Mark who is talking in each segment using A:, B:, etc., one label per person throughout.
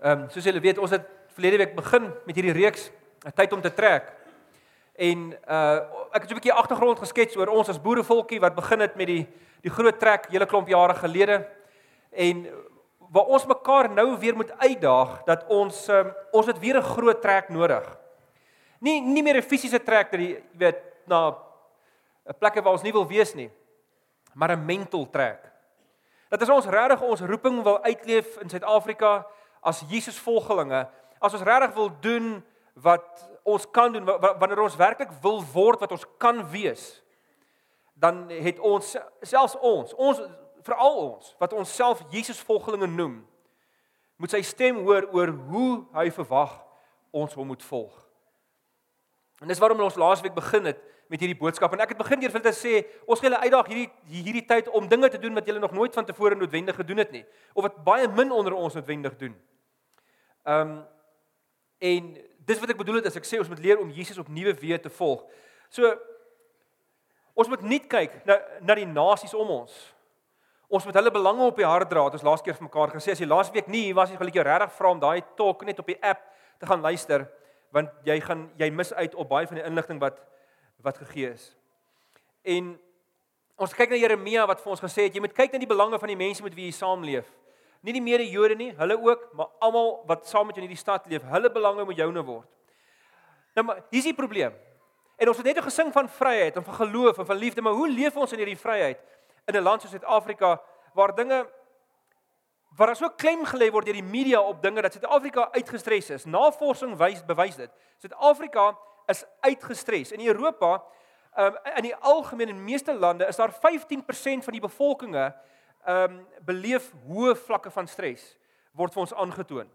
A: Ehm um, soos julle weet, ons het verlede week begin met hierdie reeks 'n tyd om te trek. En uh ek het so 'n bietjie agtergrond geskets oor ons as boerevolkie wat begin het met die die groot trek hele klomp jare gelede. En waar ons mekaar nou weer moet uitdaag dat ons um, ons het weer 'n groot trek nodig. Nie nie meer 'n fisiese trek dat jy weet na 'n plekke waar ons nie wil wees nie, maar 'n mental trek. Dat as ons regtig ons roeping wil uitleef in Suid-Afrika, as Jesus volgelinge, as ons regtig wil doen wat ons kan doen wanneer ons werklik wil word wat ons kan wees, dan het ons selfs ons, ons veral ons wat ons self Jesus volgelinge noem, moet sy stem hoor oor hoe hy verwag ons hom moet volg. En dis waarom ons laasweek begin het met hierdie boodskap en ek het begin deur vir te sê ons gaan julle uitdaag hierdie hierdie tyd om dinge te doen wat julle nog nooit van tevore noodwendig gedoen het nie of wat baie min onder ons noodwendig doen. Ehm um, en dis wat ek bedoel het as ek sê ons moet leer om Jesus opnuwe weer te volg. So ons moet nie kyk na na die nasies om ons. Ons moet hulle belange op die hart dra. Ons laas keer vir mekaar gesê as jy laas week nie hier was, jy gaan ek jou regtig vra om daai talk net op die app te gaan luister want jy gaan jy mis uit op baie van die inligting wat wat gegee is. En ons kyk na Jeremia wat vir ons gesê het jy moet kyk na die belange van die mense met wie jy saamleef nie die mede Jode nie, hulle ook, maar almal wat saam met jou in hierdie stad leef, hulle belange moet joune word. Nou maar hier's die probleem. En ons het net gesing van vryheid en van geloof en van liefde, maar hoe leef ons in hierdie vryheid in 'n land soos Suid-Afrika waar dinge waar daar so klem gelê word deur die media op dinge dat Suid-Afrika uitgestres is. Navorsing wys bewys dit. Suid-Afrika is uitgestres. In Europa, um, in die algemeen in meeste lande is daar 15% van die bevolkinge ehm um, beleef hoë vlakke van stres word vir ons aangetoon.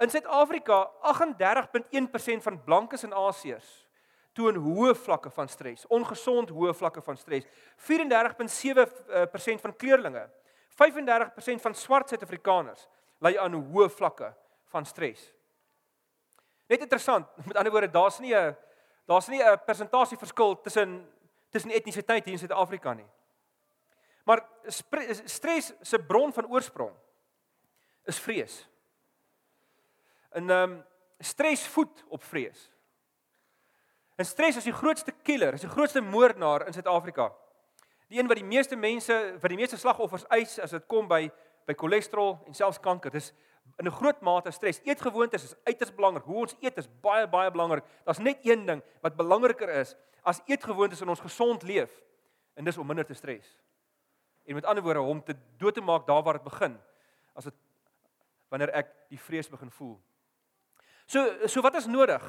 A: In Suid-Afrika 38.1% van blankes en Asiërs toon hoë vlakke van stres, ongesond hoë vlakke van stres. 34.7% van kleurlinge, 35% van swart Suid-Afrikaners ly aan hoë vlakke van stres. Net interessant, met ander woorde, daar's nie 'n daar's nie 'n persentasie verskil tussen tussen etnisiteit hier in Suid-Afrika nie. Maar stres se bron van oorsprong is vrees. En ehm um, stres voed op vrees. En stres is die grootste killer, is die grootste moordenaar in Suid-Afrika. Die een wat die meeste mense, wat die meeste slagoffers eis as dit kom by by cholesterol en selfs kanker. Dis in 'n groot mate stres. Eetgewoontes is uiters belangrik. Hoe ons eet is baie baie belangrik. Daar's net een ding wat belangriker is as eetgewoontes in ons gesond leef en dis om minder te stres en met ander woorde hom te dood te maak daar waar dit begin as dit wanneer ek die vrees begin voel. So so wat is nodig?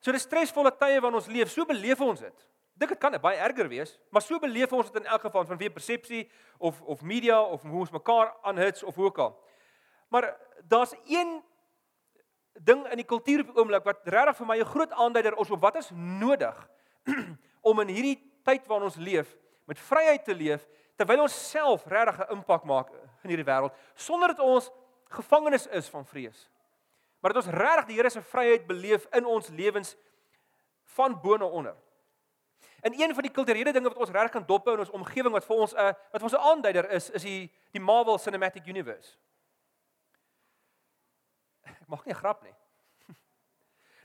A: So dis stresvolle tye waarin ons leef, so beleef ons dit. Dink dit kan baie erger wees, maar so beleef ons dit in elk geval van wie persepsie of of media of hoe ons mekaar aanhits of hoe ook al. Maar daar's een ding in die kultuur op die oomblik wat regtig vir my 'n groot aanduider is op wat is nodig om in hierdie tyd waarin ons leef met vryheid te leef terwyl ons self regtig 'n impak maak in hierdie wêreld sonder dat ons gevangenes is van vrees. Maar dat ons regtig die Here se vryheid beleef in ons lewens van bo na onder. En een van die kulturele dinge wat ons regtig kan dophou in ons omgewing wat vir ons 'n wat vir ons 'n aanduider is, is die die Marvel Cinematic Universe. Ek mag nie 'n grap nie.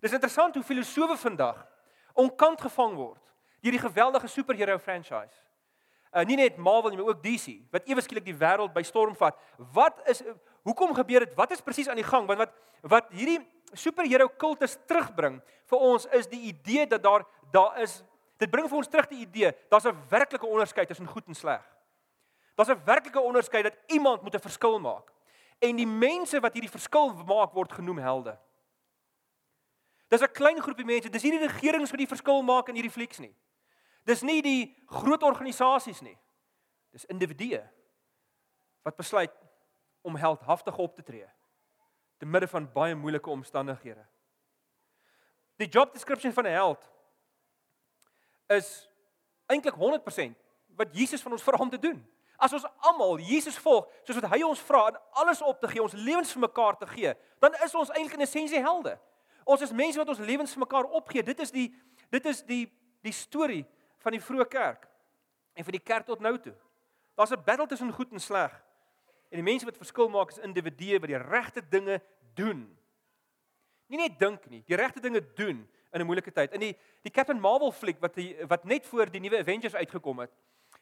A: Dis interessant hoe filosowe vandag onkant gevang word deur die geweldige superhero franchise. Uh, nie net Marvel nie, maar ook DC wat ewe skielik die wêreld by storm vat. Wat is hoekom gebeur dit? Wat is presies aan die gang? Want wat wat hierdie superhero kultus terugbring vir ons is die idee dat daar daar is dit bring vir ons terug die idee daar's 'n werklike onderskeid tussen goed en sleg. Daar's 'n werklike onderskeid dat iemand moet 'n verskil maak. En die mense wat hierdie verskil maak word genoem helde. Dis 'n klein groepie mense. Dis nie die regerings wat die verskil maak in hierdie flieks nie. Dis nie die groot organisasies nie. Dis individue wat besluit om heldhaftig op te tree te midde van baie moeilike omstandighede. Die job description van 'n held is eintlik 100% wat Jesus van ons vra om te doen. As ons almal Jesus volg soos wat hy ons vra en alles op te gee, ons lewens vir mekaar te gee, dan is ons eintlik in essensie helde. Ons is mense wat ons lewens vir mekaar opgee. Dit is die dit is die die storie van die vroeë kerk en vir die kerk tot nou toe. Daar's 'n battle tussen goed en sleg. En die mense wat verskil maak is individue wat die regte dinge doen. Nie net dink nie, die regte dinge doen in 'n moeilike tyd. In die die Captain Marvel fliek wat die wat net voor die nuwe Avengers uitgekom het,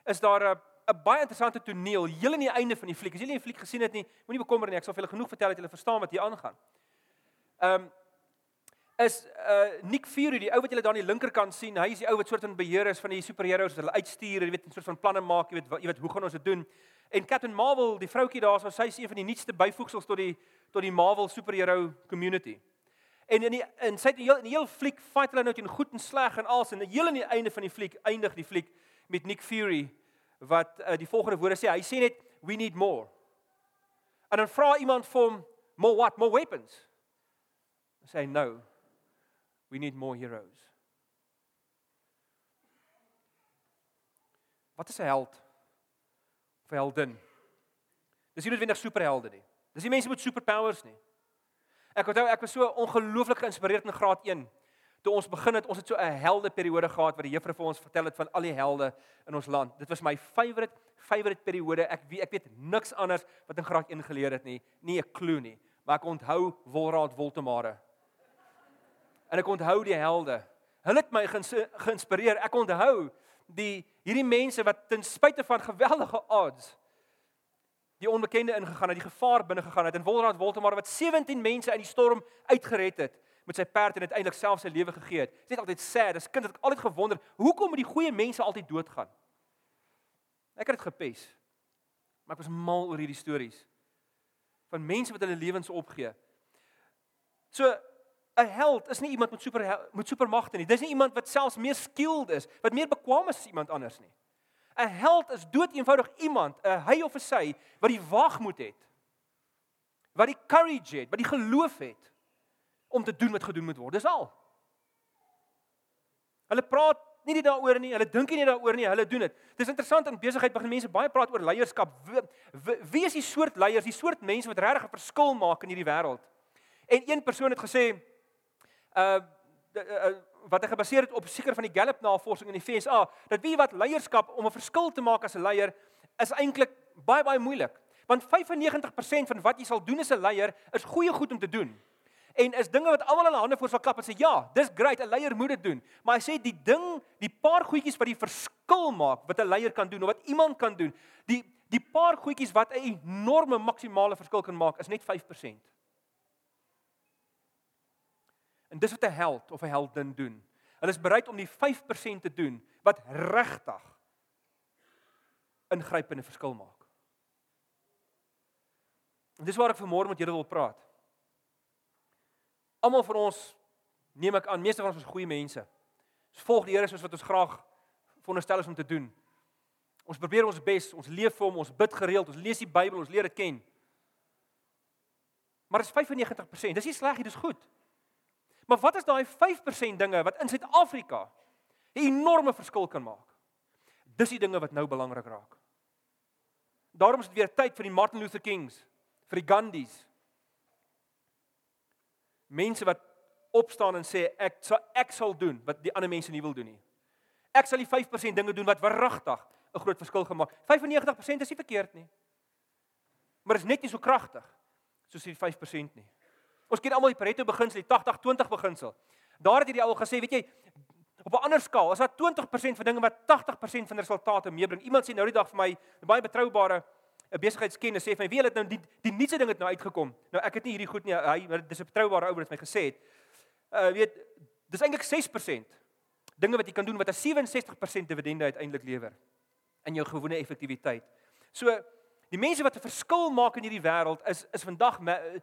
A: is daar 'n 'n baie interessante toneel heel aan die einde van die fliek. As nie die fliek gesien het nie, moenie bekommer nie, ek sal vir julle genoeg vertel dat julle verstaan wat hier aangaan. Ehm um, is uh Nick Fury, die ou wat julle daar aan die linkerkant sien, hy is die ou wat soort van beheer is van die superheroes wat hulle uitstuur, jy weet, 'n soort van planne maak, jy weet, jy weet hoe gaan ons dit doen? En Captain Marvel, die vroutjie daar, so sy is een van die nuutste byvoegsels tot die tot die Marvel superhero community. En in die in sy heel in die heel fliek fight hulle nou teen goed en sleg en alles en heel aan die einde van die fliek eindig die fliek met Nick Fury wat uh, die volgende woorde sê. Hy sê net we need more. En dan vra iemand vir hom, "More what? More weapons?" Hy sê, "No. We need more heroes." Wat is 'n held? Of 'n heldin? Dis nie noodwendig superhelde nie. Dis nie mense met superpowers nie. Ek onthou ek was so ongelooflik geïnspireerd in graad 1 toe ons begin het, ons het so 'n helde periode gehad wat die juffrou vir ons vertel het van al die helde in ons land. Dit was my favourite favourite periode. Ek weet ek weet niks anders wat in graad 1 geleer het nie, nie 'n klou nie, maar ek onthou Wolraad Woltemare. En ek onthou die helde. Hulle het my geïnspireer. Ek onthou die hierdie mense wat ten spyte van geweldige odds die onbekende ingegaan het, die gevaar binne gegaan het en Wolraad Woltemare wat 17 mense uit die storm uitgered het met sy perd en uiteindelik self sy lewe gegee het. Dit is altyd sad. As kind het ek altyd gewonder, hoekom moet die goeie mense altyd doodgaan? Ek het dit gepes. Maar ek was mal oor hierdie stories van mense wat hulle lewens opgee. So 'n held is nie iemand met super met supermagte nie. Dis nie iemand wat selfs meer skilled is, wat meer bekwame is as iemand anders nie. 'n Held is dood eenvoudig iemand, 'n hy of 'n sy wat die waagmoed het. Wat die courage het, wat die geloof het om te doen wat gedoen moet word. Dis al. Hulle praat nie net daaroor nie, hulle dink nie daaroor nie, hulle doen dit. Dis interessant in besigheid begin mense baie praat oor leierskap. Wie, wie is die soort leiers, die soort mense wat regtig 'n verskil maak in hierdie wêreld? En een persoon het gesê uh, uh wat hy gebaseer het op seker van die Gallup navorsing in die FSA, dat wie wat leierskap om 'n verskil te maak as 'n leier is eintlik baie baie moeilik. Want 95% van wat jy sal doen as 'n leier is goeie goed om te doen en is dinge wat almal hulle hande voor sal klap en sê ja, dis great, 'n leier moet dit doen. Maar hy sê die ding, die paar goedjies wat die verskil maak wat 'n leier kan doen of wat iemand kan doen, die die paar goedjies wat 'n enorme maksimale verskil kan maak is net 5%. En dis wat 'n held of 'n heldin doen. Hulle is bereid om die 5% te doen wat regtig ingrypende verskil maak. En dis waar ek vanmôre met julle wil praat. Almal van ons neem ek aan, meeste van ons is goeie mense. Ons volg die Here soos wat ons graag veronderstel is om te doen. Ons probeer ons bes, ons leef vir hom, ons bid gereeld, ons lees die Bybel, ons leer dit ken. Maar dit is 95%. Dis nie sleg nie, dis goed. Maar wat is daai 5% dinge wat in Suid-Afrika 'n enorme verskil kan maak? Dis die dinge wat nou belangrik raak. Daarom is dit weer tyd vir die Martin Luther Kings, vir die Gandhis, mense wat opstaan en sê ek sal ek sal doen wat die ander mense nie wil doen nie. Ek sal die 5% dinge doen wat verrigtig 'n groot verskil gemaak. 95% is nie verkeerd nie. Maar is net nie so kragtig soos die 5% nie. Ons ken almal die Pareto beginsel, die 80-20 beginsel. Daar het hierdie ou gesê, weet jy, op 'n ander skaal, as daar 20% van dinge wat 80% van resultate meebring. Iemand sê nou die dag vir my, 'n baie betroubare 'n besigheidskenner sê vir my, "Wie het nou die die nuutste ding het nou uitgekom." Nou ek het nie hierdie goed nie. Hy dis 'n betroubare ou wat my gesê het. Uh weet, dis eintlik 6% dinge wat jy kan doen wat 'n 67% dividende uiteindelik lewer in jou gewone effektiwiteit. So die mense wat 'n verskil maak in hierdie wêreld is is vandag ehm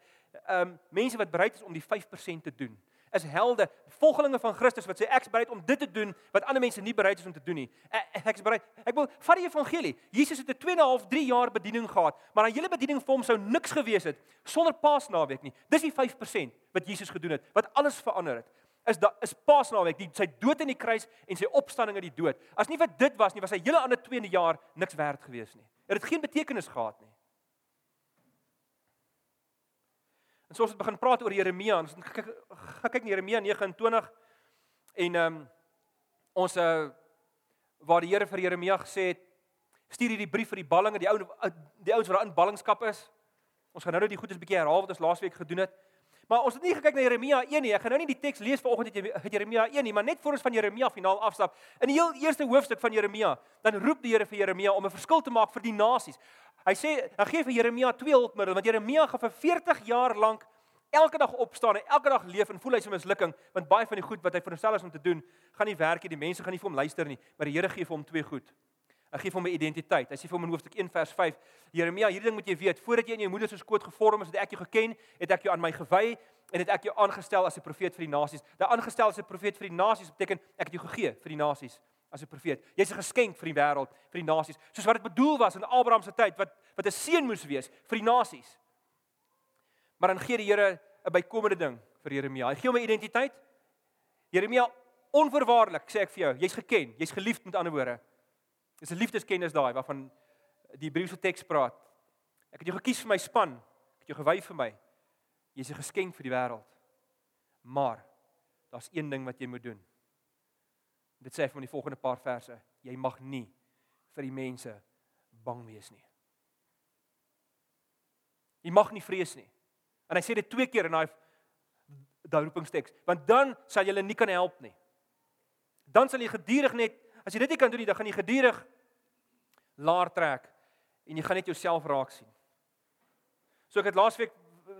A: um, mense wat bereid is om die 5% te doen is helde, volgelinge van Christus wat sê ek's bereid om dit te doen wat ander mense nie bereid is om te doen nie. Ek's bereid. Ek wil vat die evangelie. Jesus het 'n 2 en 'n half, 3 jaar bediening gehad, maar aan hele bediening vir hom sou niks gewees het sonder Paasnaweek nie. Dis die 5% wat Jesus gedoen het, wat alles verander het. Is da is Paasnaweek, die sy dood in die kruis en sy opstanding uit die dood. As nie vir dit was nie, was hy hele ander 2 jaar niks werd gewees nie. Dit het geen betekenis gehad nie. En so ons het begin praat oor Jeremia. Ons kyk kyk na Jeremia 29 en ehm um, ons uh waar die Here vir Jeremia gesê het Stuur hierdie brief vir die ballinge, die ou die ouens wat daar in ballingskap is. Ons gaan nou net die goedes bietjie herhaal wat ons laasweek gedoen het. Maar ons het nie gekyk na Jeremia 1 nie. Ek gaan nou nie die teks lees vanoggend uit Jeremia 1 nie, maar net voor ons van Jeremia finaal afstap. In die heel eerste hoofstuk van Jeremia, dan roep die Here vir Jeremia om 'n verskil te maak vir die nasies. Hy sê, hy gee vir Jeremia twee hulpmiddels want Jeremia gaan vir 40 jaar lank elke dag opstaan en elke dag leef en voel hy se mislukking want baie van die goed wat hy vir homself is om te doen, gaan nie werk nie. Die mense gaan nie vir hom luister nie, maar die Here gee vir hom twee goed. Hy gee vir hom 'n identiteit. Hy sê vir hom in hoofstuk 1 vers 5: Jeremia, hierdie ding moet jy weet, voordat jy in jou moeder se skoot gevorm is, het ek jou geken, het ek jou aan my gewy en het ek jou aangestel as 'n profeet vir die nasies. Daai aangestel as 'n profeet vir die nasies beteken ek het jou gegee vir die nasies as 'n profeet. Jy's 'n geskenk vir die wêreld, vir die nasies, soos wat dit bedoel was in Abraham se tyd wat wat 'n seën moes wees vir die nasies. Maar dan gee die Here 'n bykomende ding vir Jeremia. Hy gee hom 'n identiteit. Jeremia, onverwaarlik sê ek vir jou, jy's geken, jy's geliefd met ander woorde. Dis 'n liefdeskennis daai waarvan die Hebreëse teks praat. Ek het jou gekies vir my span. Ek het jou gewy vir my. Jy's 'n geskenk vir die wêreld. Maar daar's een ding wat jy moet doen. Dit sê hy van die volgende paar verse. Jy mag nie vir die mense bang wees nie. Jy mag nie vrees nie. En hy sê dit twee keer in daai daai roepingsteks, want dan sal jy hulle nie kan help nie. Dan sal jy gedurig net as jy dit nie kan doen nie, dan gaan jy gedurig laer trek en jy gaan net jouself raak sien. So ek het laasweek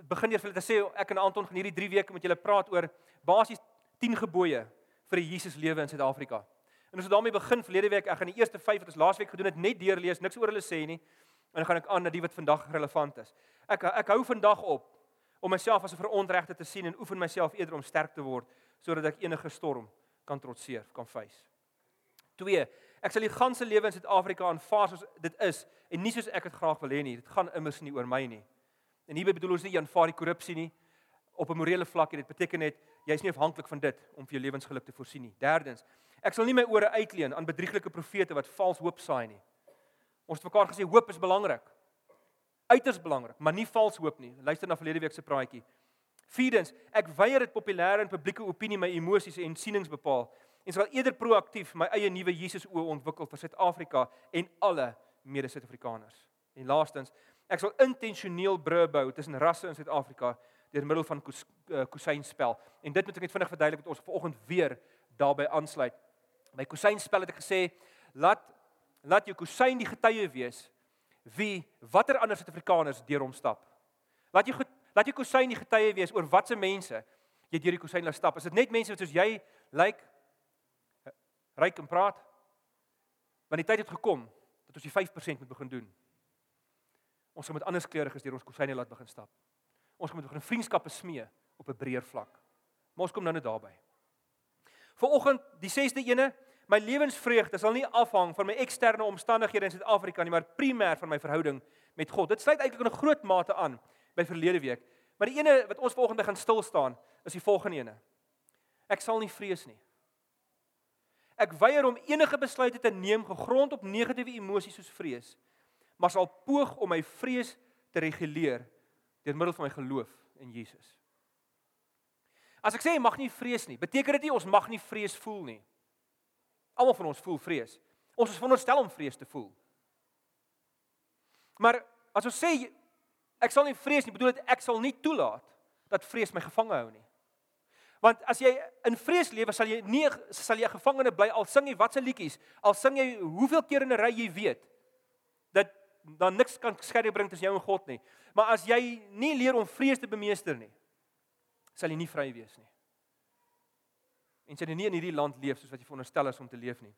A: begin eers vir hulle te sê ek en Anton gaan hierdie 3 weke met julle praat oor basies 10 gebooie vir 'n Jesus lewe in Suid-Afrika. En ons het daarmee begin verlede week. Ek gaan die eerste 5 wat ons laasweek gedoen het net deurlees, niks oor hulle sê nie. En dan gaan ek aan na die wat vandag relevant is. Ek ek hou vandag op om myself as 'n verontregte te sien en oefen myself eerder om sterk te word sodat ek enige storm kan trotseer, kan face. 2. Ek sal die ganse lewe in Suid-Afrika aanvaar soos dit is en nie soos ek dit graag wil hê nie. Dit gaan immers nie oor my nie. En hierby bedoel ons nie aanvaar die korrupsie nie op 'n morele vlak nie. Dit beteken net jy's nie afhanklik van dit om vir jou lewensgeluk te voorsien nie. Derdens, ek sal nie my ore uitleen aan bedrieglike profete wat vals hoop saai nie. Ons het mekaar gesê hoop is belangrik uiters belangrik, maar nie vals hoop nie. Luister na verlede week se praatjie. Vierdens, ek weier dit populêre en publieke opinie my emosies en sienings bepaal en sal eerder proaktief my eie nuwe Jesus oë ontwikkel vir Suid-Afrika en alle mede-Suid-Afrikaners. En laastens, ek sal intentioneel brûe bou tussen rasse in Suid-Afrika deur middel van eh, kusynspel. En dit moet ek net vinnig verduidelik met ons vanoggend weer daarbey aansluit. By kusynspel het ek gesê, laat laat jou kusyn die getuie wees wie watter ander Suid-Afrikaners deur hom stap. Laat jy laat jy kusyn die getuie wees oor watse mense jy deur die kusyn laat stap. Is dit net mense wat soos jy lyk ryk en praat? Want die tyd het gekom dat ons die 5% moet begin doen. Ons moet anders kleuriges deur ons kusyne laat begin stap. Ons moet begin vriendskappe smee op 'n breër vlak. Maar ons kom nou net daarby. Vanoggend die 6de ene My lewensvreugde sal nie afhang van my eksterne omstandighede in Suid-Afrika nie, maar primêr van my verhouding met God. Dit sluit eintlik in 'n groot mate aan by verlede week. Maar die ene wat ons volgende gaan stil staan, is die volgende ene. Ek sal nie vrees nie. Ek weier om enige besluite te neem gegrond op negatiewe emosies soos vrees, maar sal poog om my vrees te reguleer deur middel van my geloof in Jesus. As ek sê jy mag nie vrees nie, beteken dit nie ons mag nie vrees voel nie. Almal van ons voel vrees. Ons is veronderstel om vrees te voel. Maar as ons sê ek sal nie vrees nie, bedoel dit ek sal nie toelaat dat vrees my gevange hou nie. Want as jy in vrees lewe, sal jy nie sal jy 'n gevangene bly al sing jy watse liedjies, al sing jy hoeveel keer in 'n ry jy weet dat dan niks kan skerry bring tussen jou en God nie. Maar as jy nie leer om vrees te bemeester nie, sal jy nie vry wees nie en sy nie in hierdie land leef soos wat jy veronderstel is om te leef nie.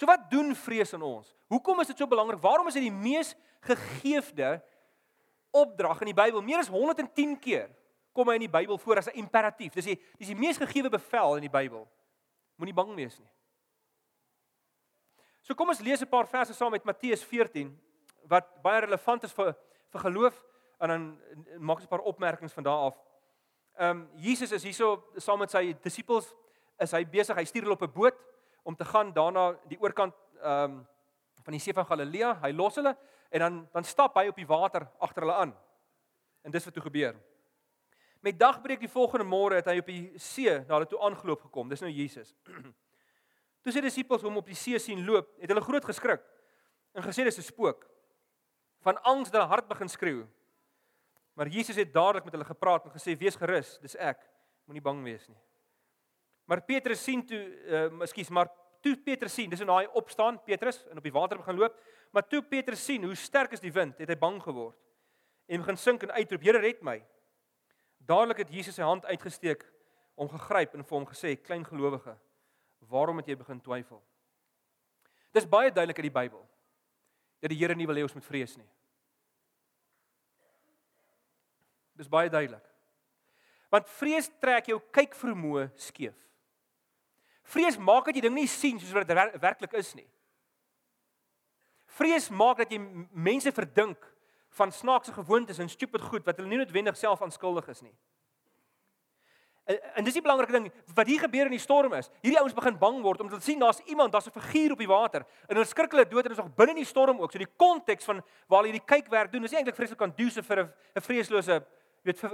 A: So wat doen vrees in ons? Hoekom is dit so belangrik? Waarom is dit die mees gegeefde opdrag in die Bybel? Meer as 110 keer kom hy in die Bybel voor as 'n imperatief. Dis die dis die mees gegeewe bevel in die Bybel. Moenie bang wees nie. So kom ons lees 'n paar verse saam met Matteus 14 wat baie relevant is vir vir geloof en dan maak ons 'n paar opmerkings van daardie af. Ehm um, Jesus is hierso saam met sy disippels is hy besig, hy stuur hulle op 'n boot om te gaan daarna die oorkant ehm um, van die see van Galilea. Hy los hulle en dan dan stap hy op die water agter hulle aan. En dis wat toe gebeur. Met dagbreek die volgende môre het hy op die see na hulle toe aangeloop gekom. Dis nou Jesus. Toe sy disippels hom op die see sien loop, het hulle groot geskrik. en gesê dis 'n spook. Van angs dat hulle hart begin skreeu. Maar Jesus het dadelik met hulle gepraat en gesê: "Wees gerus, dis ek. Moenie bang wees nie." Maar Petrus sien toe, uh, ekskuus, maar toe Petrus sien, dis in daai opstaan Petrus en op die water begin loop, maar toe Petrus sien hoe sterk is die wind, het hy bang geword en begin sink en uitroep: "Here, red my." Dadelik het Jesus sy hand uitgesteek, hom gegryp en vir hom gesê: "Klein gelowige, waarom het jy begin twyfel?" Dis baie duidelik in die Bybel dat die Here nie wil hê ons moet vrees nie. Dis baie duidelik. Want vrees trek jou kyk vermoë skeef. Vrees maak dat jy ding nie sien soos wat dit werklik is nie. Vrees maak dat jy mense verdink van snaakse gewoontes en stupid goed wat hulle nie noodwendig self aanskuldig is nie. En, en dis die belangrike ding wat hier gebeur in die storm is. Hierdie ouens begin bang word omdat hulle sien daar's iemand, daar's 'n figuur op die water. En hulle skrik hulle dood en is nog binne in die storm ook. So die konteks van waar hulle hierdie kyk werk doen, is nie eintlik vreeslik se vir 'n 'n vreeslose, weet vir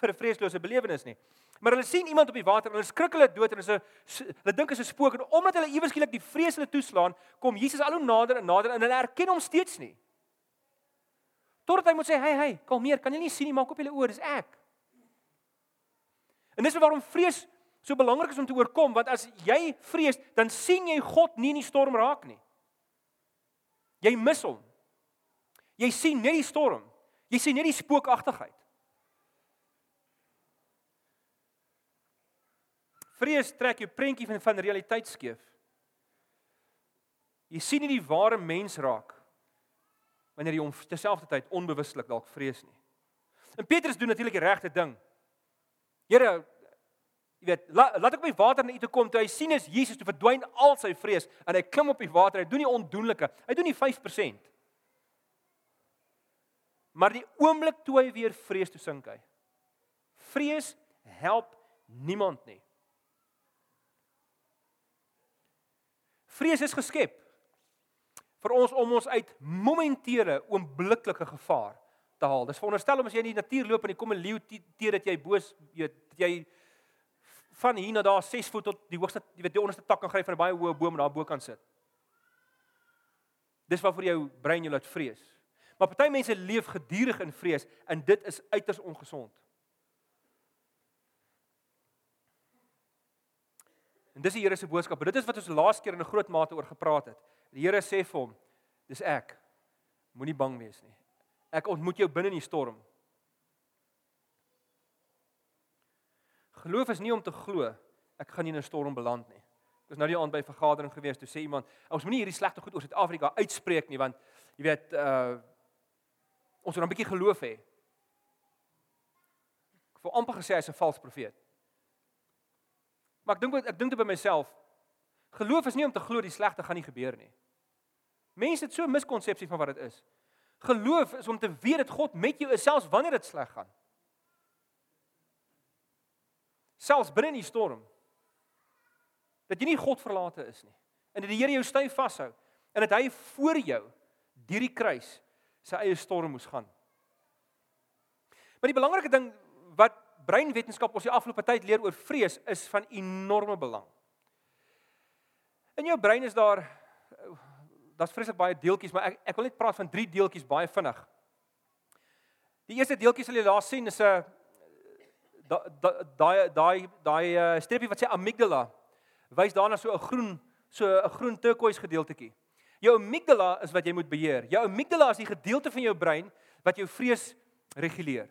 A: vir 'n vreeslose belewenis nie. Maar hulle sien iemand op die water en hulle skrik hulle dood en is 'n hulle dink is 'n spook en omdat hulle iewers skielik die vrees hulle toeslaan, kom Jesus al hoe nader en nader en hulle erken hom steeds nie. Totdat hy moet sê, "Hey, hey, kalmeer, kan jy nie sien nie, maak op julle oor, dis ek." En dis waarom vrees so belangrik is om te oorkom, want as jy vrees, dan sien jy God nie in die storm raak nie. Jy mis hom. Jy sien net die storm. Jy sien net die spookagtigheid. Vrees trek jou prentjie van van realiteit skeef. Jy sien nie die ware mens raak wanneer jy hom terselfdertyd onbewustelik dalk vrees nie. En Petrus doen natuurlik die regte ding. Here, jy weet, laat, laat ek op die water na u toe kom. Toe hy sien is Jesus, toe verdwyn al sy vrees en hy klim op die water. Hy doen nie ondoenlike. Hy doen nie 5%. Maar die oomblik toe hy weer vrees toe sink hy. Vrees help niemand nie. Vrees is geskep vir ons om ons uit momentêre oombliklike gevaar te haal. Dis veronderstel om as jy in die natuur loop en jy kom 'n leeu teer dat jy boos weet jy van hier na daar 6 voet tot die hoogste jy weet die onderste tak kan gryp van 'n baie hoë boom daar bo kan sit. Dis wat vir jou brein jou laat vrees. Maar party mense leef gedurig in vrees en dit is uiters ongesond. En dis die Here se boodskap. Dit is wat ons laas keer in 'n groot mate oor gepraat het. Die Here sê vir hom: "Dis ek. Moenie bang wees nie. Ek ontmoet jou binne in die storm." Geloof is nie om te glo ek gaan nie in 'n storm beland nie. Ek was nou die aand by 'n vergadering gewees, toe sê iemand, ons moenie hierdie slegte goed oor Suid-Afrika uitspreek nie want jy weet uh ons moet 'n bietjie geloof hê. Ek voel amper gesê hy's 'n valse profeet. Maar ek dink ek dink dit by myself. Geloof is nie om te glo die slegte gaan nie gebeur nie. Mense het so 'n miskonsepsie van wat dit is. Geloof is om te weet dat God met jou is selfs wanneer dit sleg gaan. Selfs binne in die storm. Dat jy nie God verlate is nie. En dat die Here jou styf vashou en dat hy voor jou deur die kruis sy eie storm moes gaan. Maar die belangrike ding breinwetenskap ons die afgelope tyd leer oor vrees is van enorme belang. In jou brein is daar daar's vreeslik baie deeltjies, maar ek ek wil net praat van drie deeltjies baie vinnig. Die eerste deeltjie sal jy daar sien is 'n daai daai daai eh, streepie wat sê amygdala wys daarna so 'n groen so 'n groen turquoise gedeeltetjie. Jou amygdala is wat jy moet beheer. Jou amygdala is die gedeelte van jou brein wat jou vrees reguleer.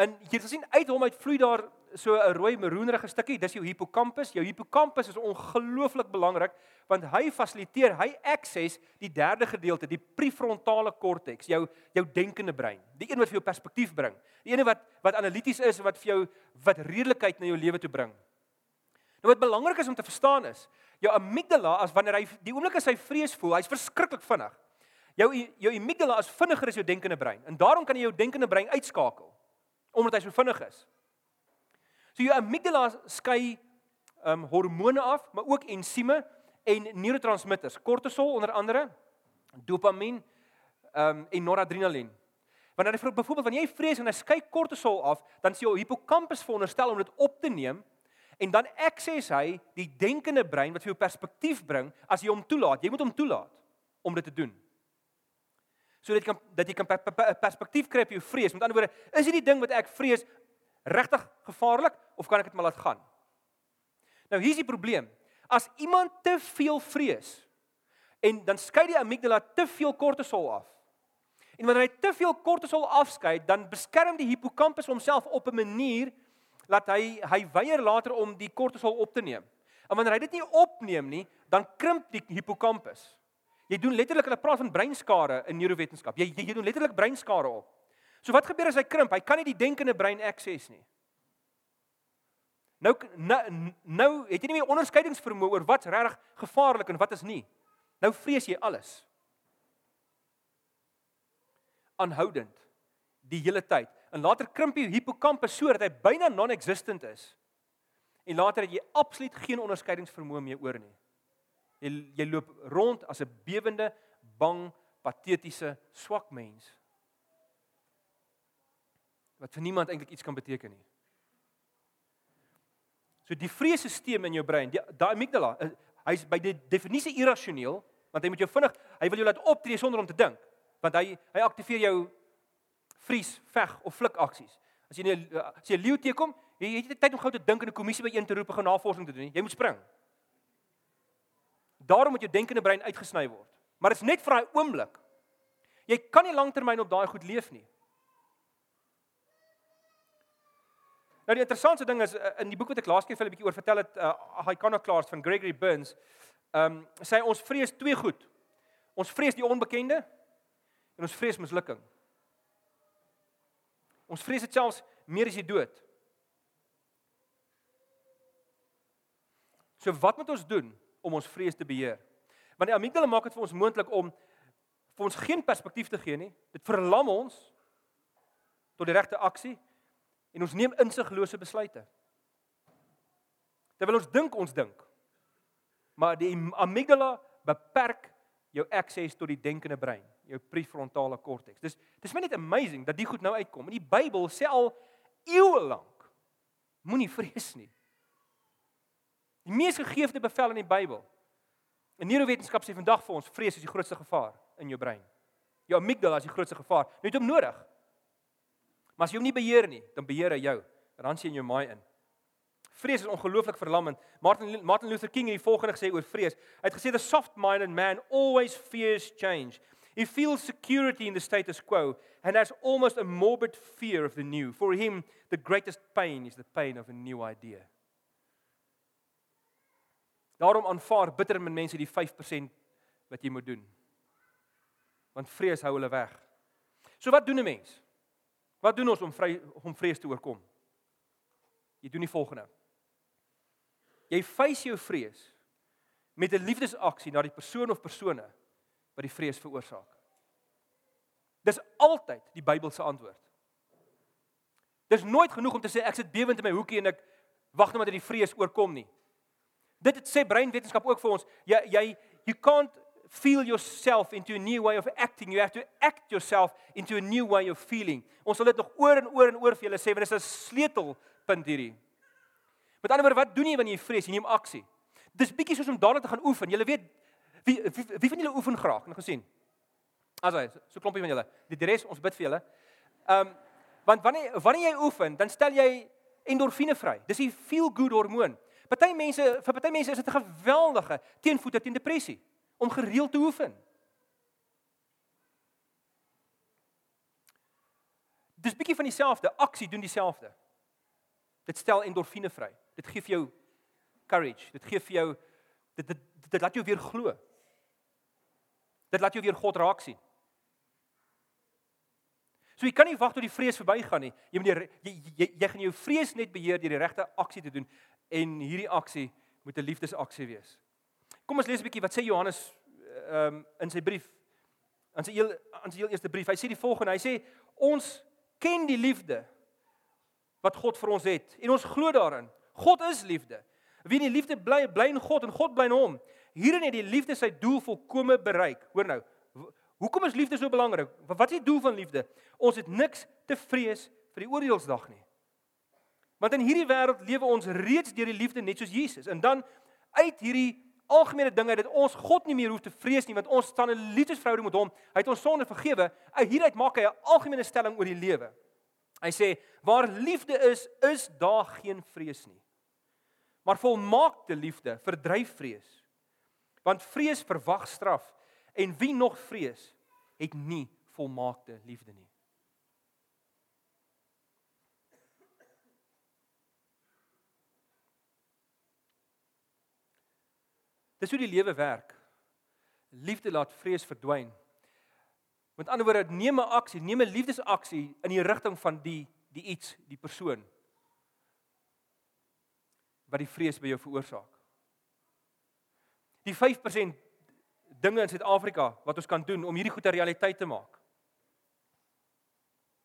A: En jy sien uit hom uit vloei daar so 'n rooi meroenerige stukkie, dis jou hippocampus. Jou hippocampus is ongelooflik belangrik want hy fasiliteer, hy access die derde gedeelte, die prefrontale korteks, jou jou denkende brein. Die een wat vir jou perspektief bring. Die een wat wat analities is en wat vir jou wat redelikheid na jou lewe toe bring. Nou wat belangrik is om te verstaan is, jou amygdala as wanneer hy die oomblik as hy vrees voel, hy's verskriklik vinnig. Jou jou amygdala is vinniger as jou denkende brein en daarom kan jy jou denkende brein uitskakel omdat hy so vinnig is. So jou amygdala skei um hormone af, maar ook ensieme en neurotransmitters, kortisol onder andere, dopamien um en noradrenalien. Wanneer jy byvoorbeeld wanneer jy vrees en hy skei kortisol af, dan sien jou hippocampus veronderstel om dit op te neem en dan access hy die denkende brein wat vir jou perspektief bring as jy hom toelaat. Jy moet hom toelaat. om dit te doen. Sodat jy kan dat jy kan perspektief kry op jou vrees. Met ander woorde, is hierdie ding wat ek vrees regtig gevaarlik of kan ek dit maar laat gaan? Nou hier's die probleem. As iemand te veel vrees en dan skei die amygdala te veel kortisol af. En wanneer hy te veel kortisol afskei, dan beskerm die hippocampus homself op 'n manier dat hy hy weier later om die kortisol op te neem. En wanneer hy dit nie opneem nie, dan krimp die hippocampus. Jy doen letterlik hulle praat van breinskade in neurowetenskap. Jy, jy jy doen letterlik breinskade op. So wat gebeur as hy krimp? Hy kan nie die denkende brein access nie. Nou nou, nou het jy nie meer onderskeidingsvermoë oor wat's regtig gevaarlik en wat is nie. Nou vrees jy alles. Aanhoudend die hele tyd. En later krimp die hippocampus sodat hy byna non-existent is. En later het jy absoluut geen onderskeidingsvermoë meer oor nie. Jy jy loop rond as 'n bewende, bang, patetiese, swak mens. Wat vir niemand eintlik iets kan beteken nie. So die vreesstelsel in jou brein, die daai amygdala, eh, hy's by die definisie irrasioneel, want hy moet jou vinnig, hy wil jou laat optree sonder om te dink, want hy hy aktiveer jou vries, veg of flik aksies. As jy 'n as jy leeu teekom, jy het nie tyd om gou te dink en 'n kommissie by een te roep en navorsing te doen nie. Jy moet spring. Daarom moet jou denkende brein uitgesny word. Maar dit is net vir daai oomblik. Jy kan nie lanktermyn op daai goed leef nie. Nou die interessante ding is eh, in die boek wat ek laas keer vir 'n bietjie oor vertel het, uh Iconoclast van Gregory Burns, ehm um, sê ons vrees twee goed. Ons vrees die onbekende en ons vrees mislukking. Ons vrees dit selfs meer as die dood. So wat moet ons doen om ons vrees te beheer? Want die amygdala maak dit vir ons moontlik om vir ons geen perspektief te gee nie. Dit verlam ons tot die regte aksie en ons neem insiglose besluite. Terwyl ons dink ons dink. Maar die amygdala beperk jou akses tot die denkende brein, jou prefrontale korteks. Dis dis net amazing dat die goed nou uitkom. In die Bybel sê al eeue lank moenie vrees nie. Die mees gegeefde bevel in die Bybel. In neurowetenskap sê vandag vir ons vrees is die grootste gevaar in jou brein. Jou amygdala is die grootste gevaar. Jy het hom nodig. Maar as jy hom nie beheer nie, dan beheer hy jou. Dan sien jy jou maai in. Vrees is ongelooflik verlammend. Martin Martin Luther King het die volgende gesê oor vrees. Hy het gesê the soft-minded man always fears change. He feels security in the status quo and has almost a morbid fear of the new. For him, the greatest pain is the pain of a new idea. Daarom aanvaar bitter min mense die 5% wat jy moet doen. Want vrees hou hulle weg. So wat doen 'n mens? Wat doen ons om vry om vrees te oorkom? Jy doen die volgende. Jy face jou vrees met 'n liefdesaksie na die persoon of persone wat die vrees veroorsaak. Dis altyd die Bybelse antwoord. Dis nooit genoeg om te sê ek sit bewend in my hoekie en ek wag net maar dat die vrees oorkom nie. Dit sê breinwetenskap ook vir ons. Jy jy you can't feel yourself into a new way of acting. You have to act yourself into a new way of feeling. Ons sal dit nog oor en oor en oor vir julle sê, want dit is 'n sleutelpunt hierdie. Met ander woorde, wat doen jy wanneer jy vrees? Jy neem aksie. Dis bietjie soos om dadelik te gaan oefen. Julle weet wie wie, wie van julle oefen graag? Nou gesien. Asai, so klompie van julle. Die, die res ons bid vir julle. Ehm um, want wanneer wanneer jy oefen, dan stel jy endorfine vry. Dis die feel good hormoon. Party mense, vir party mense is dit 'n geweldige teenvoete teen depressie om gereeld te oefen. Dis bietjie van dieselfde, aksie doen dieselfde. Dit stel endorfine vry. Dit gee vir jou courage. Dit gee vir jou dit dit, dit laat jou weer glo. Dit laat jou weer God raak sien. So jy kan nie wag tot die vrees verbygaan nie. Jy moet jy, jy jy jy gaan jou vrees net beheer deur die regte aksie te doen en hierdie aksie moet 'n liefdesaksie wees. Kom ons lees 'n bietjie wat sê Johannes ehm um, in sy brief. In sy heel in sy heel eerste brief. Hy sê die volgende. Hy sê ons ken die liefde wat God vir ons het en ons glo daarin. God is liefde. Wie in die liefde bly, bly in God en God bly in hom. Hierin het die liefde sy doel volkome bereik. Hoor nou. Hoekom is liefde so belangrik? Wat is die doel van liefde? Ons het niks te vrees vir die oordeelsdag nie. Want in hierdie wêreld lewe ons reeds deur die liefde net soos Jesus. En dan uit hierdie algemene dinge dat ons God nie meer hoef te vrees nie want ons staan in liefdesverhouding met hom. Hy het ons sonde vergewe. Uit hieruit maak hy 'n algemene stelling oor die lewe. Hy sê waar liefde is, is daar geen vrees nie. Maar volmaakte liefde verdryf vrees. Want vrees verwag straf en wie nog vrees, het nie volmaakte liefde nie. Dis hoe die lewe werk. Liefde laat vrees verdwyn. Met ander woorde, neem 'n aksie, neem 'n liefdesaksie in die rigting van die die iets, die persoon wat die vrees by jou veroorsaak. Die 5% dinge in Suid-Afrika wat ons kan doen om hierdie goeie realiteit te maak.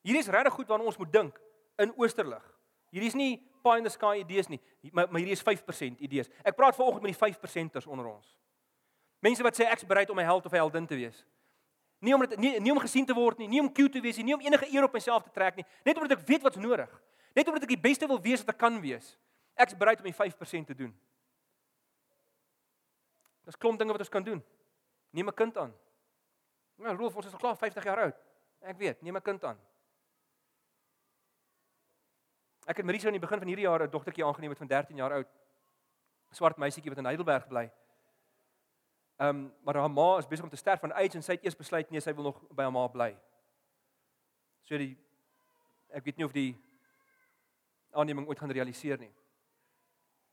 A: Hierdie is regtig goed waarna ons moet dink in Oosterlig. Hierdie is nie pie in the sky idees nie, maar maar hierdie is 5% idees. Ek praat vanoggend met die 5%ers onder ons. Mense wat sê ek's bereid om 'n held of 'n heldin te wees. Nie om dit nie, nie om gesien te word nie, nie om cute te wees nie, nie om enige eer op myself te trek nie, net omdat ek weet wat's nodig. Net omdat ek die beste wil wees wat ek kan wees. Ek's bereid om die 5% te doen. Dis klomp dinge wat ons kan doen. Neem 'n kind aan. Nou, Rolf, ons is al klaar 50 jaar oud. Ek weet, neem 'n kind aan. Ek het Marisa in die begin van hierdie jaar 'n dogtertjie aangeneem wat van 13 jaar oud. Swart meisietjie wat in Heidelberg bly. Ehm um, maar haar ma is besig om te sterf van AIDS en sy het eers besluit nee, sy wil nog by haar ma bly. So die ek weet nie of die aanneming ooit gaan realiseer nie.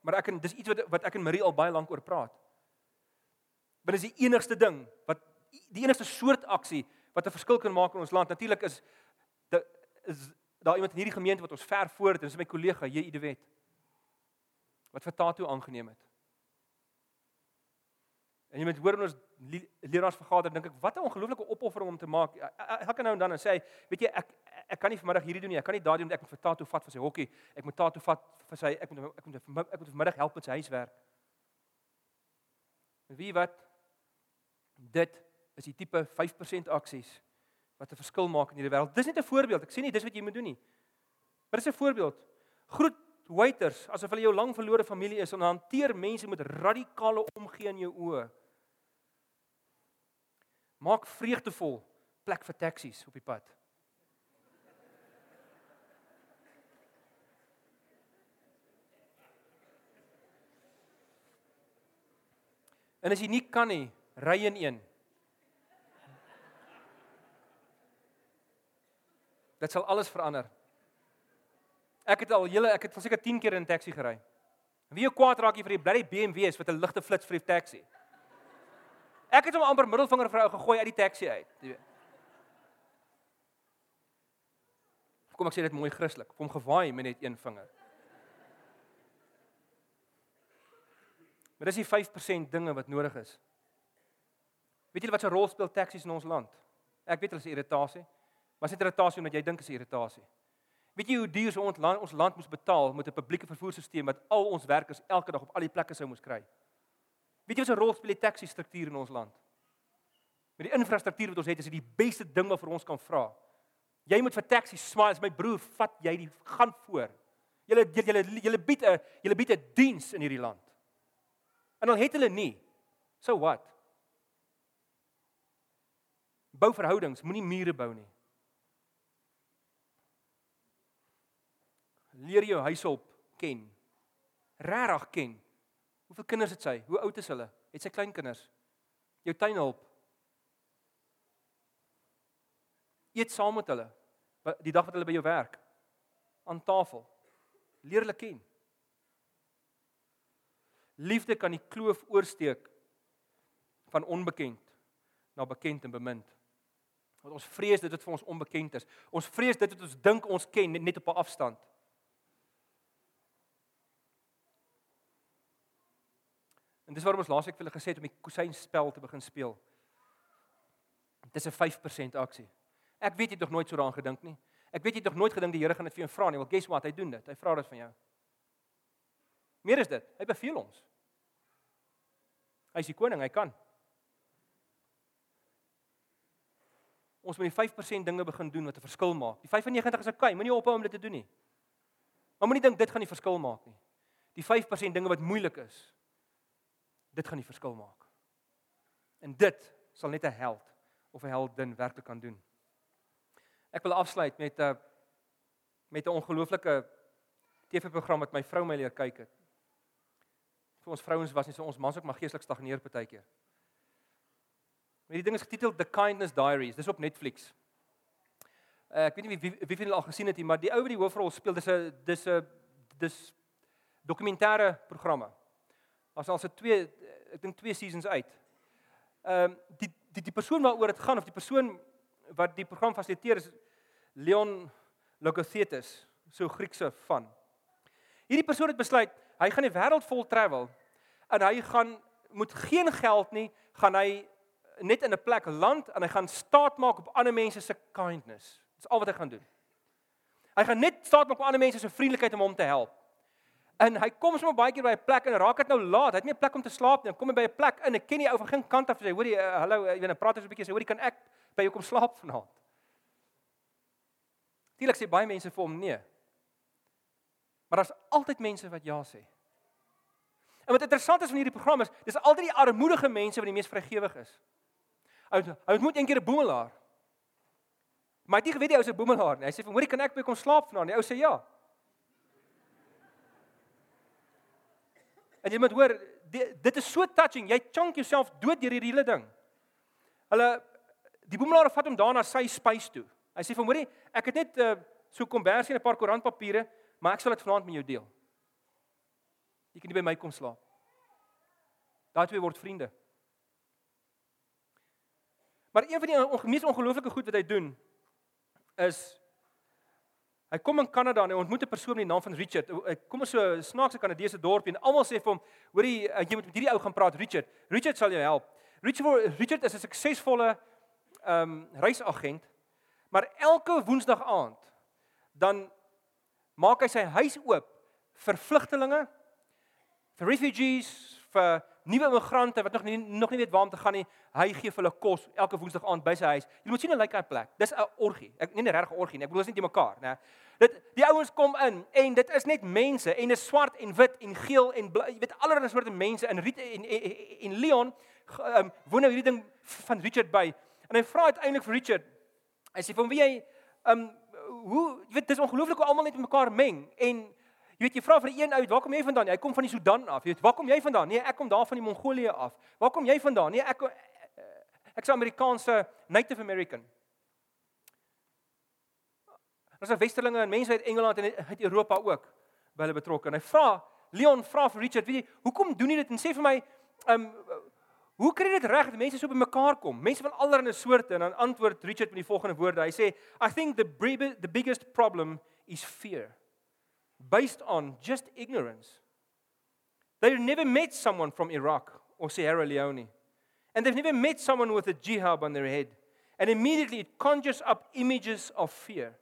A: Maar ek en dis iets wat wat ek en Marie al baie lank oor praat. Want dis die enigste ding wat die enigste soort aksie wat 'n verskil kan maak in ons land. Natuurlik is de, is daar iemand in hierdie gemeente wat ons ver voor het en dis my kollega J. De Wet wat vir Tatu aangeneem het. En jy moet hoor ons leraarsvergadering dink ek wat 'n ongelooflike opoffering om te maak. Elke nou en dan en sê hy, weet jy, ek ek kan nie vanmiddag hierdie doen nie. Ek kan nie daardie doen ek moet vir Tato vat vir sy hokkie. Ek moet Tato vat vir sy ek moet ek moet ek moet vanmiddag help met sy huiswerk. En wie wat dit is die tipe 5% aksies wat 'n verskil maak in hierdie wêreld. Dis net 'n voorbeeld. Ek sê nie dis wat jy moet doen nie. Maar dis 'n voorbeeld. Groet waiters asof hulle jou lang verlore familie is en hanteer mense met radikale omgee in jou oë. Maak vreugdevol plek vir taksies op die pad. En as jy nie kan nie, ry in een. Dit sal alles verander. Ek het al hele ek het seker 10 keer in 'n taxi gery. Wie jou kwaad raak jy vir die bly BMW is wat 'n ligte flits vir die taxi. Ek het hom amper middelvinger vir ou gegooi uit die taxi uit, jy weet. Kom ek sê dit mooi Christelik, hom gewaai met net een vinger. Maar dis die 5% dinge wat nodig is. Weet julle wat 'n rol speel taksies in ons land? Ek weet hulle is irritasie. Is dit irritasie omdat jy dink is irritasie? Weet jy hoe duur so ons land ons land moes betaal met 'n publieke vervoerstelsel wat al ons werkers elke dag op al die plekke sou moes kry? Weet jy wat 'n rol speel die taxi struktuur in ons land? Met die infrastruktuur wat ons het, is dit die beste ding wat vir ons kan vra. Jy moet vir taxi smaai as my broer, vat jy die gaan voor. Julle julle julle bied 'n julle bied 'n diens in hierdie land. En al het hulle nie. So wat? Bou verhoudings, moenie mure bou nie. Leer jou huishulp ken. Regtig ken. Hoeveel kinders het sy? Hoe oud is hulle? Het sy klein kinders? Jou tuinhulp. Eet saam met hulle die dag wat hulle by jou werk aan tafel. Leer hulle ken. Liefde kan die kloof oorsteek van onbekend na bekend en bemind. Want ons vrees dit dit vir ons onbekend is. Ons vrees dit wat ons dink ons ken net op 'n afstand. En dis waarom ons laasweek vir hulle gesê het om die kusynspel te begin speel. Dit is 'n 5% aksie. Ek weet jy het nog nooit so daaraan gedink nie. Ek weet jy het nog nooit gedink die Here gaan dit vir jou vra nie. Wel guess what? Hy doen dit. Hy vra dit van jou. Meer is dit. Hy beveel ons. Hy is die koning, hy kan. Ons moet die 5% dinge begin doen wat 'n verskil maak. Die 95 is okay, moenie ophou om dit te doen nie. Maar moenie dink dit gaan die verskil maak nie. Die 5% dinge wat moeilik is. Dit gaan die verskil maak. En dit sal net 'n held of 'n heldin werklik kan doen. Ek wil afsluit met 'n met 'n ongelooflike TV-program wat my vrou my leer kyk het. Vir ons vrouens was nie so ons mans ook maar geestelik stagneer partykeer. Maar die ding is getitel The Kindness Diaries. Dis op Netflix. Uh, ek weet nie wie wie, wie van julle al gesien het nie, maar die ou wat die hoofrol speel, dis 'n dis 'n dis dokumentêre programme. As al se twee ek dink twee seasons uit. Ehm um, die die die persoon waaroor dit gaan of die persoon wat die program fasiliteer is Leon Logothetis, so Griekse van. Hierdie persoon het besluit hy gaan die wêreld vol travel en hy gaan moet geen geld nie, gaan hy net in 'n plek land en hy gaan staat maak op ander mense se kindness. Dis al wat hy gaan doen. Hy gaan net staat maak op ander mense se vriendelikheid om hom te help. En hy kom sommer baie keer by 'n plek en raak dit nou laat. Hy het nie 'n plek om te slaap nie. Kom hy by 'n plek in, ek ken die ou van geen kant af sê, hoorie, uh, hallo, jy weet, praat eens 'n bietjie sê, hoorie, kan ek by jou kom slaap vanaand? Dielik sê baie mense vir hom nee. Maar daar's altyd mense wat ja sê. En wat interessant is van hierdie program is, dis altyd die armoedige mense wat die mees vrygewig is. Hy hy ontmoet eendag 'n boemelaar. Maar hy het nie geweet die ou se boemelaar nie. Hy sê vir hom, "Hoorie, kan ek by kom slaap vanaand?" Die ou sê ja. En jy moet hoor, dit is so touching. Jy chunk jouself dood deur hierdie hele ding. Hulle die boemelaar vat hom daarna sy spys toe. Hy sê vir hom, "Hoorie, ek het net uh, so kombersie en 'n paar koerantpapiere, maar ek sal dit vanaand met jou deel. Jy kan nie by my kom slaap." Daai twee word vriende. Maar een van die mees ongelooflike goed wat hy doen is Hy kom in Kanada en hy ontmoet 'n persoon met die naam van Richard. Hy kom in so 'n snaakse Kanadese dorpie en almal sê vir hom, "Hoorie, eh, jy moet met hierdie ou gaan praat, Richard. Richard sal jou help." Richard Richard is 'n suksesvolle ehm um, reisagent. Maar elke Woensdag aand dan maak hy sy huis oop vir vlugtelinge, vir refugees, vir nuwe immigrante wat nog nie nog nie weet waar om te gaan nie. Hy gee vir hulle kos elke Woensdag aand by sy huis. Jy moet sien hoe lyk hy plek. Dis 'n orgie. Ek nie 'n regte orgie nie. Ek bedoel is nie te mekaar, né? Dit die ouens kom in en dit is net mense en is swart en wit en geel en bly, jy weet allerlei soorte mense in Riet en, en en Leon um, woon nou hierdie ding van Richard by. En hy vra uiteindelik vir Richard. Hy sê van wie jy um hoe jy weet dis ongelooflik hoe almal net mekaar meng en Jy weet jy vra vir een uit, waar kom jy vandaan? Hy kom van die Sudan af. Jy weet, waar kom jy vandaan? Nee, ek kom daar van die Mongolië af. Waar kom jy vandaan? Nee, ek ek's Amerikaanse Native American. Ons het westerlinge en mense uit Engeland en uit Europa ook by hulle betrokke. En hy vra, Leon vra vir Richard, weet jy, hoekom doen jy dit? En sê vir my, ehm um, hoe kry jy dit reg dat mense so by mekaar kom? Mense van allerlei soorte en dan antwoord Richard met die volgende woorde. Hy sê, I think the the biggest problem is fear based on just ignorance. They've never met someone from Iraq or Sierra Leone. And they've never met someone with a jihad on their head. And immediately it conjures up images of fear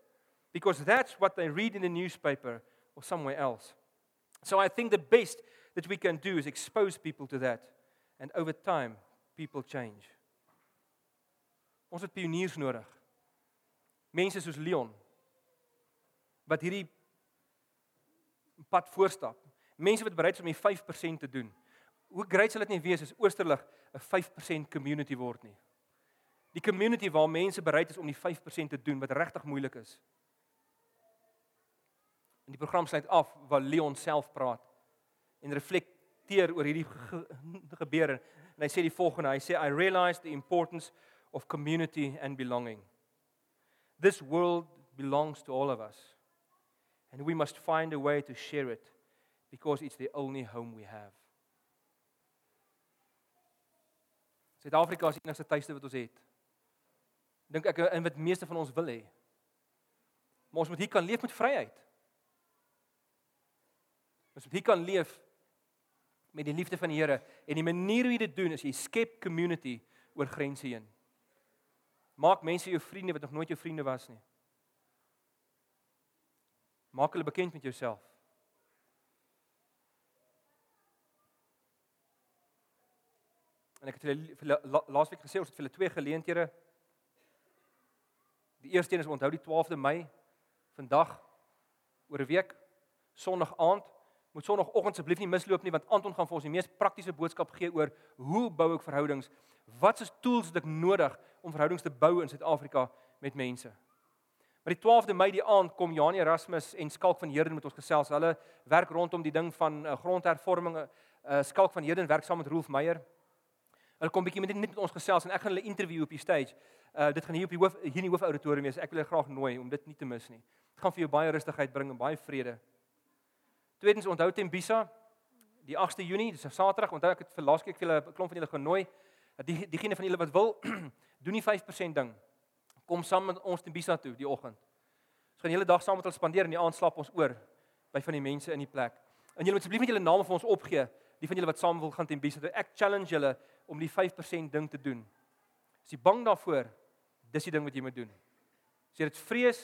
A: because that's what they read in the newspaper or somewhere else. So I think the best that we can do is expose people to that. And over time, people change. Ons het pioniers nodig. Mense soos Leon wat hierdie pad voorstap. Mense wat bereid is om die 5% te doen. Hoe great sal dit nie wees as Oosterlig 'n 5% community word nie. Die community waar mense bereid is om die 5% te doen wat regtig moeilik is. En die program sluit af waar Leon self praat en reflekteer oor hierdie ge gebeure en hy sê die volgende, hy sê I realized the importance of community and belonging. This world belongs to all of us. And we must find a way to share it because it's the only home we have. Suid-Afrika is die enigste tuiste wat ons het. Dink ek in wat meeste van ons wil hê. Maar ons moet hier kan leef met vryheid. Ons moet hier kan leef met die liefde van die Here en die manier hoe jy dit doen is jy skep community oor grense heen. Maak mense jou vriende wat nog nooit jou vriende was nie. Maak hulle bekend met jouself. En ek het vir hulle laasweek gesê ons het vir hulle twee geleenthede. Die eerste een is onthou die 12de Mei vandag oor 'n week Sondag aand moet sonoggend asseblief nie misloop nie want Anton gaan vir ons die mees praktiese boodskap gee oor hoe bou ek verhoudings? Wat is tools wat ek nodig om verhoudings te bou in Suid-Afrika met mense? Maar die 12de Mei die aand kom Janie Erasmus en Skalk van Heerden met ons gesels. Hulle werk rondom die ding van uh, grondhervorming. Uh, Skalk van Heerden werk saam met Rolf Meyer. Hulle kom bietjie met net met ons gesels en ek gaan hulle interview op die stage. Uh dit gaan hier op die hoof hier in die hoofauditorium wees. Ek wil julle graag nooi om dit nie te mis nie. Dit gaan vir jou baie rustigheid bring en baie vrede. Tweedens onthou Tembisa die 8de Junie, dis 'n Saterdag. Onthou ek het vir laas keer vir julle 'n klomp van julle genooi. Die diegene van julle wat wil, doen die 5% ding. Kom saam met ons Tembisa toe die oggend. Ons gaan die hele dag saam met hulle spandeer en die aand slaap ons oor by van die mense in die plek. En julle moet asseblief net julle name vir ons opgee, die van julle wat saam wil gaan Tembisa toe. Ek challenge julle om die 5% ding te doen. As jy bang daarvoor, dis die ding wat jy moet doen. As jy dit vrees,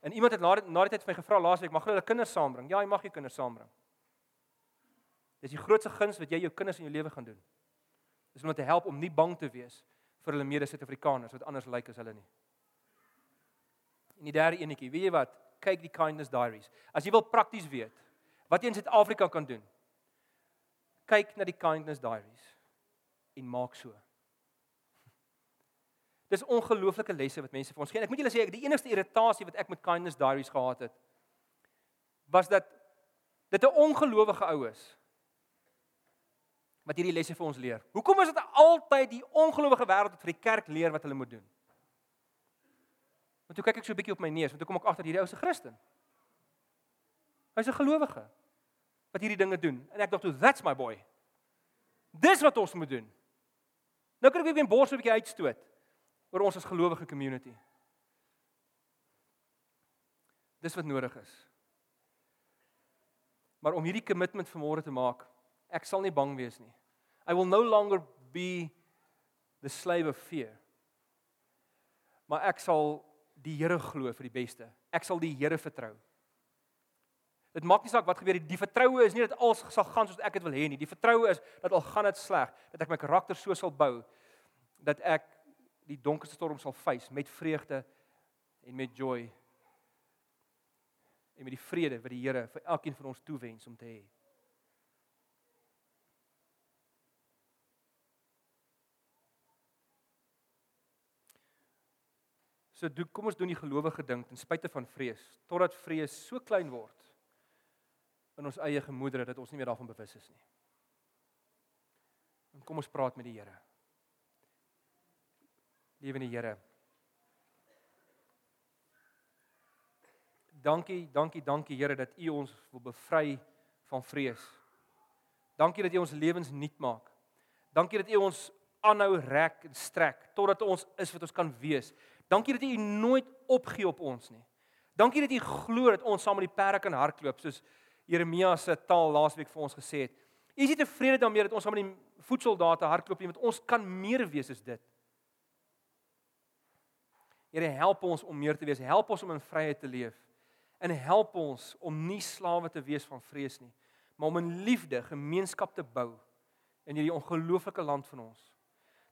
A: En iemand het na die, na die tyd vir my gevra laasweek, mag hulle kinders saambring? Ja, jy mag jou kinders saambring. Dis die grootste guns wat jy jou kinders in jou lewe gaan doen. Dis om te help om nie bang te wees vir hulle mede-Suid-Afrikaners wat anders lyk as hulle nie. En die derde enetjie, weet jy wat? Kyk die Kindness Diaries. As jy wil prakties weet wat jy in Suid-Afrika kan doen, kyk na die Kindness Diaries en maak so. Dis ongelooflike lesse wat mense vir ons gee. Ek moet julle sê ek die enigste irritasie wat ek met kindness diaries gehad het was dat dit 'n ongelowige ou is wat hierdie lesse vir ons leer. Hoekom is dit altyd die ongelowige wêreld wat vir die kerk leer wat hulle moet doen? Want toe kyk ek so 'n bietjie op my neus, want toe kom ek agter hierdie ou se Christen. Hy's 'n gelowige wat hierdie dinge doen en ek dink toe that's my boy. Dis wat ons moet doen. Nou kan ek weer 'n bors 'n bietjie uitstoot oor ons as gelowige community. Dis wat nodig is. Maar om hierdie kommitment vanmôre te maak, ek sal nie bang wees nie. I will no longer be the slave of fear. Maar ek sal die Here glo vir die beste. Ek sal die Here vertrou. Dit maak nie saak wat gebeur nie. Die vertroue is nie dat alles sal gaan soos ek dit wil hê nie. Die vertroue is dat al gaan dit sleg, dat ek my karakter so sal bou dat ek die donkerste storm sal face met vreugde en met joy en met die vrede wat die Here vir elkeen van ons toewens om te hê. So doen kom ons doen die gelowige ding ten spyte van vrees totdat vrees so klein word in ons eie gemoedere dat ons nie meer daarvan bewus is nie. En kom ons praat met die Here. Lewende Here. Dankie, dankie, dankie Here dat U ons wil bevry van vrees. Dankie dat U ons lewens nuut maak. Dankie dat U ons aanhou rek en strek totdat ons is wat ons kan wees. Dankie dat U nooit opgee op ons nie. Dankie dat U glo dat ons saam met die perde kan hardloop soos Jeremia se taal laasweek vir ons gesê het. U is nie tevrede daarmee dat ons saam met die voetsoldate hardloop nie, want ons kan meer wees as dit. Here help ons om meer te wees. Help ons om in vryheid te leef. En help ons om nie slawe te wees van vrees nie, maar om in liefde gemeenskap te bou in hierdie ongelooflike land van ons.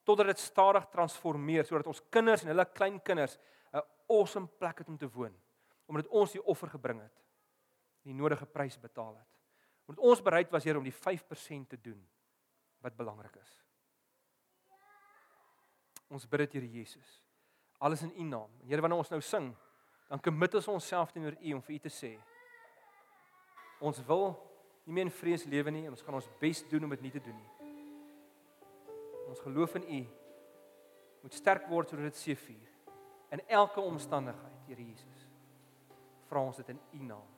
A: Totdat dit stadig transformeer sodat ons kinders en hulle kleinkinders 'n awesome plek het om te woon, omdat ons die offer gebring het, die nodige prys betaal het. Omdat ons bereid was hier om die 5% te doen wat belangrik is. Ons bid dit Here Jesus alles in U naam. En Here wanneer ons nou sing, dan commit ons onsself teenoor U om vir U te sê. Ons wil nie meer in vrees lewe nie en ons gaan ons bes doen om dit nie te doen nie. Ons geloof in U moet sterk word sodat dit seëvier in elke omstandigheid, Here Jesus. Vra ons dit in U naam.